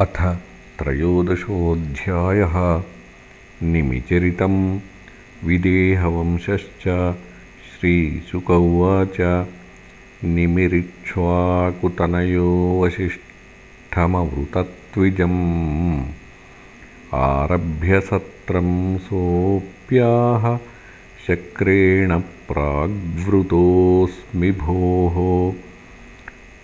अथ त्रयोदशोऽध्यायः। निमिचरितं विदेहवंशश्च श्रीशुक उवाच निमिरिक्ष्वाकुतनयो वसिष्ठमवृतत्विजम् आरभ्यसत्रं सोऽप्याह शक्रेण प्राग्वृतोऽस्मि भोः।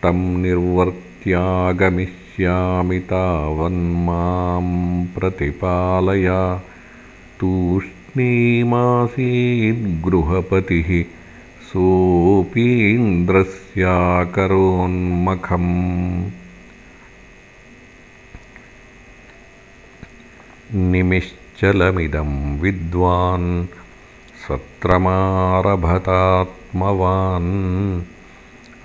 तं निर्वर्त्यागमिष्य स्यामि तावन्मां प्रतिपालय। तूष्णीमासीद्गृहपतिः सोऽपीन्द्रस्याकरोन्मखम्। निमिश्चलमिदं विद्वान् सत्रमारभतात्मवान्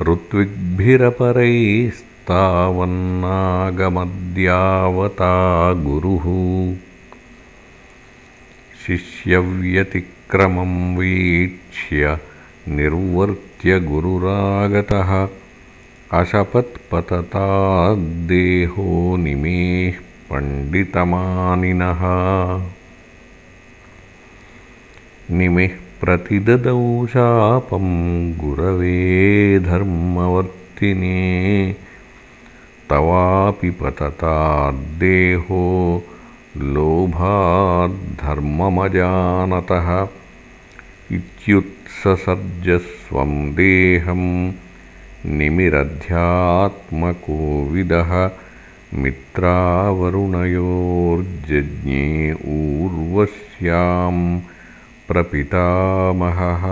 ऋत्विग्भिरपरैस् तावन्नागमद्यावता गुरुः। शिष्यव्यतिक्रमं वीक्ष्य निर्वर्त्य गुरुरागतः। अशपत्पतताद्देहो निमेः पण्डितमानिनः। निमिः प्रतिददौ शापं गुरवे धर्मवर्तिने तवापि पतताद्देहो लोभाद्धर्ममजानतः इत्युत्ससर्जस्वं देहं निमिरध्यात्मकोविदः मित्रावरुणयोर्जज्ञे ऊर्वश्यां प्रपितामहः।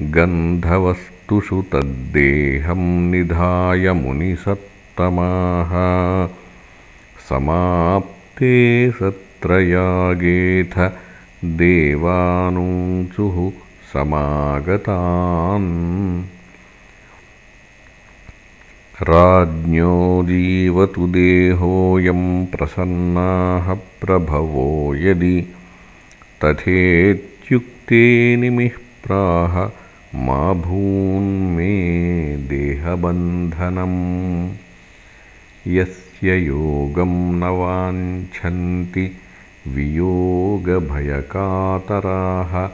गन्धवस्तुषु तद्देहं निधाय मुनिसत् समाप्ते सत्रयागेथ देवानूचुः समागतान्। राज्ञो जीवतु देहोऽयं प्रसन्नाः प्रभवो यदि तथेत्युक्ते निमिः प्राह मा भून्मे देहबन्धनम् यस्य योगं न वाञ्छन्ति वियोगभयकातराः।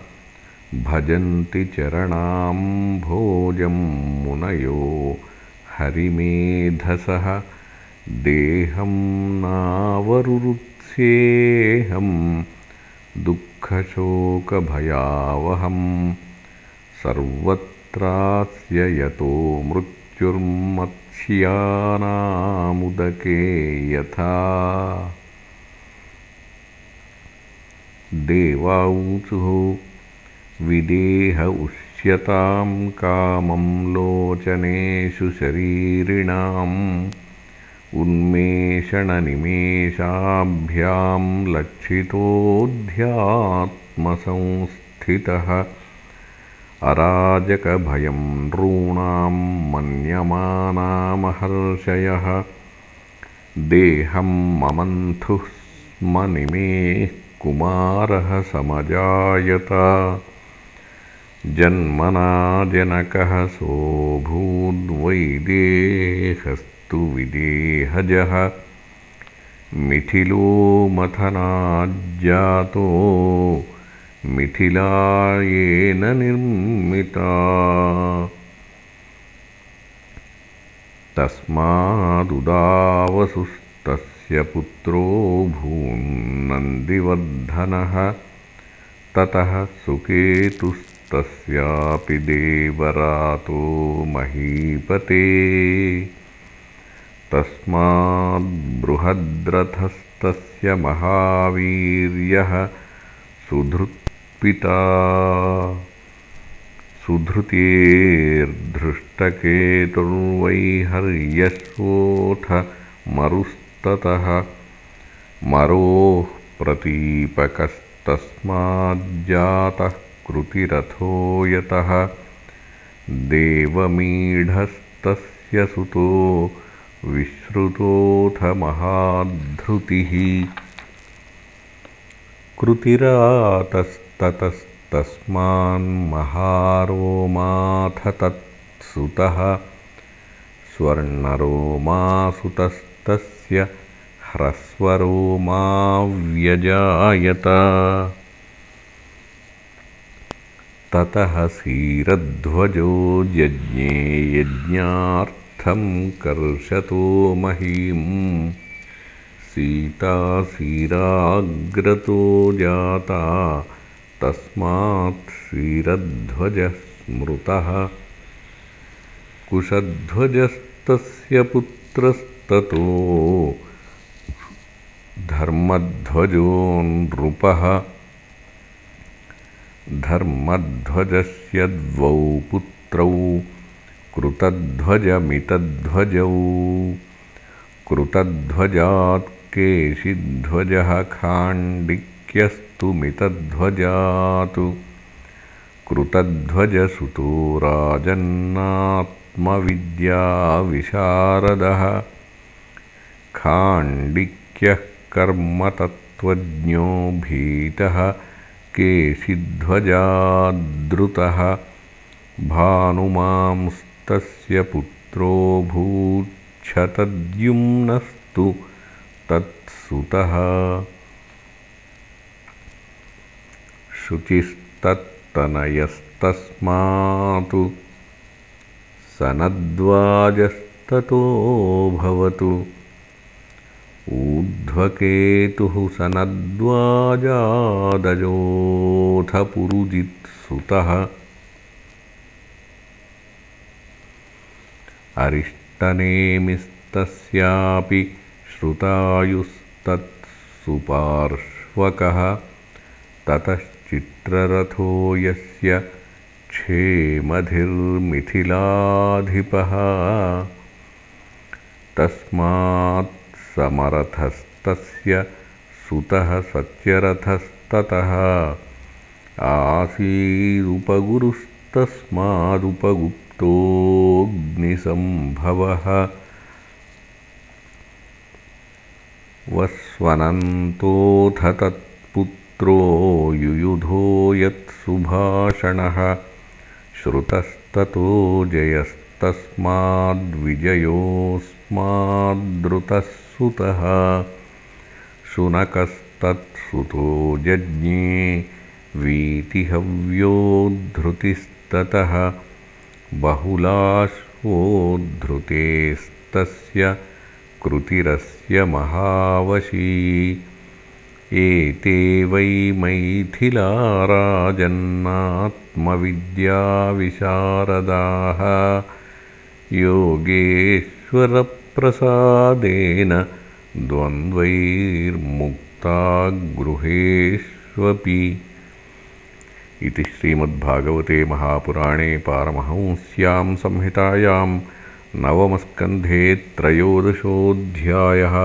भजन्ति चरणां भोजं मुनयो हरिमेधसः। देहं नावरुरुत्स्येऽहं दुःखशोकभयावहं। सर्वत्रास्य यतो मृत्युर्मत् ्यानामुदके यथा। देवांसुः विदेह उष्यतां कामं लोचनेषु शरीरिणाम् उन्मेषणनिमेषाभ्यां लक्षितोऽध्यात्मसंस्थितः अराजकभयं नॄणां मन्यमानामहर्षयः। देहं ममन्थुः स्म निमेः कुमारः समजायत। जन्मना जनकः सोऽभूद्वैदेहस्तु विदेहजः। मिथिलो मथनाज्जातो मिथिलायेन निर्मिता। तस्मादुदावसुस्तस्य पुत्रो भून्नन्दिवर्धनः। ततः सुकेतुस्तस्यापि देवरातो महीपते। तस्माद्बृहद्रथस्तस्य महावीर्यः सुधृत् पिता। सुधृतेर्धृष्टकेतुर्वैहर्यस्वोऽथ मरुस्ततः। मरोः प्रतीपकस्तस्माज्जातः कृतिरथो यतः देवमीढस्तस्य सुतो विश्रुतोऽथ महाधृतिः। कृतिरातस्त ततस्तस्मान्महारोमाथ तत्सुतः स्वर्णरोमासुतस्तस्य ह्रस्वरो मा व्यजायत ततः सीरध्वजो यज्ञे यज्ञार्थं कर्षतो महीम् सीतासीराग्रतो जाता तस्मात् सीरध्वजः स्मृतः कुशध्वजस्तस्य पुत्रस्ततो धर्मध्वजो नृपः। धर्मध्वजस्य द्वौ पुत्रौ कृतध्वजमितध्वजौ। कृतध्वजात् केशिध्वजः मितध्वजात् कृतध्वजसुतो राजन्नात्मविद्याविशारदः। खाण्डिक्यः कर्मतत्त्वज्ञो भीतः केशिध्वजाद्रुतः। भानुमांस्तस्य पुत्रोऽभूच्छतद्युम्नस्तु तत्सुतः शुचिस्तत्तनयस्तस्मात् सनद्वाजस्ततोऽभवतु ऊर्ध्वकेतुः सनद्वाजादजोऽथपुरुजित्सुतः अरिष्टनेमिस्तस्यापि श्रुतायुस्तत्सुपार्श्वकः ततश्चित्ररथो यस्य क्षेमधिर्मिथिलाधिपः। तस्मात् समरथस्तस्य सुतः सत्यरथस्ततः। आसीदुपगुरुस्तस्मादुपगुप्तोऽग्निसम्भवः वस्वनन्तोऽथ तत्पुत्रो युयुधो यत्सुभाषणः। श्रुतस्ततो जयस्तस्माद्विजयोऽस्माद्रुतः सुतः शुनकस्तत्सुतो जज्ञे वीतिहव्योद्धृतिस्ततः। बहुलाश्वोद्धृतेस्तस्य कृतिरस्य महावशी एते वै मैथिलाराजन्नात्मविद्याविशारदाः योगेश्वरप्रसादेन द्वन्द्वैर्मुक्ता गृहेष्वपि इति श्रीमद्भागवते महापुराणे पारमहंस्यां संहितायां नवमस्कन्धे त्रयोदशोऽध्यायः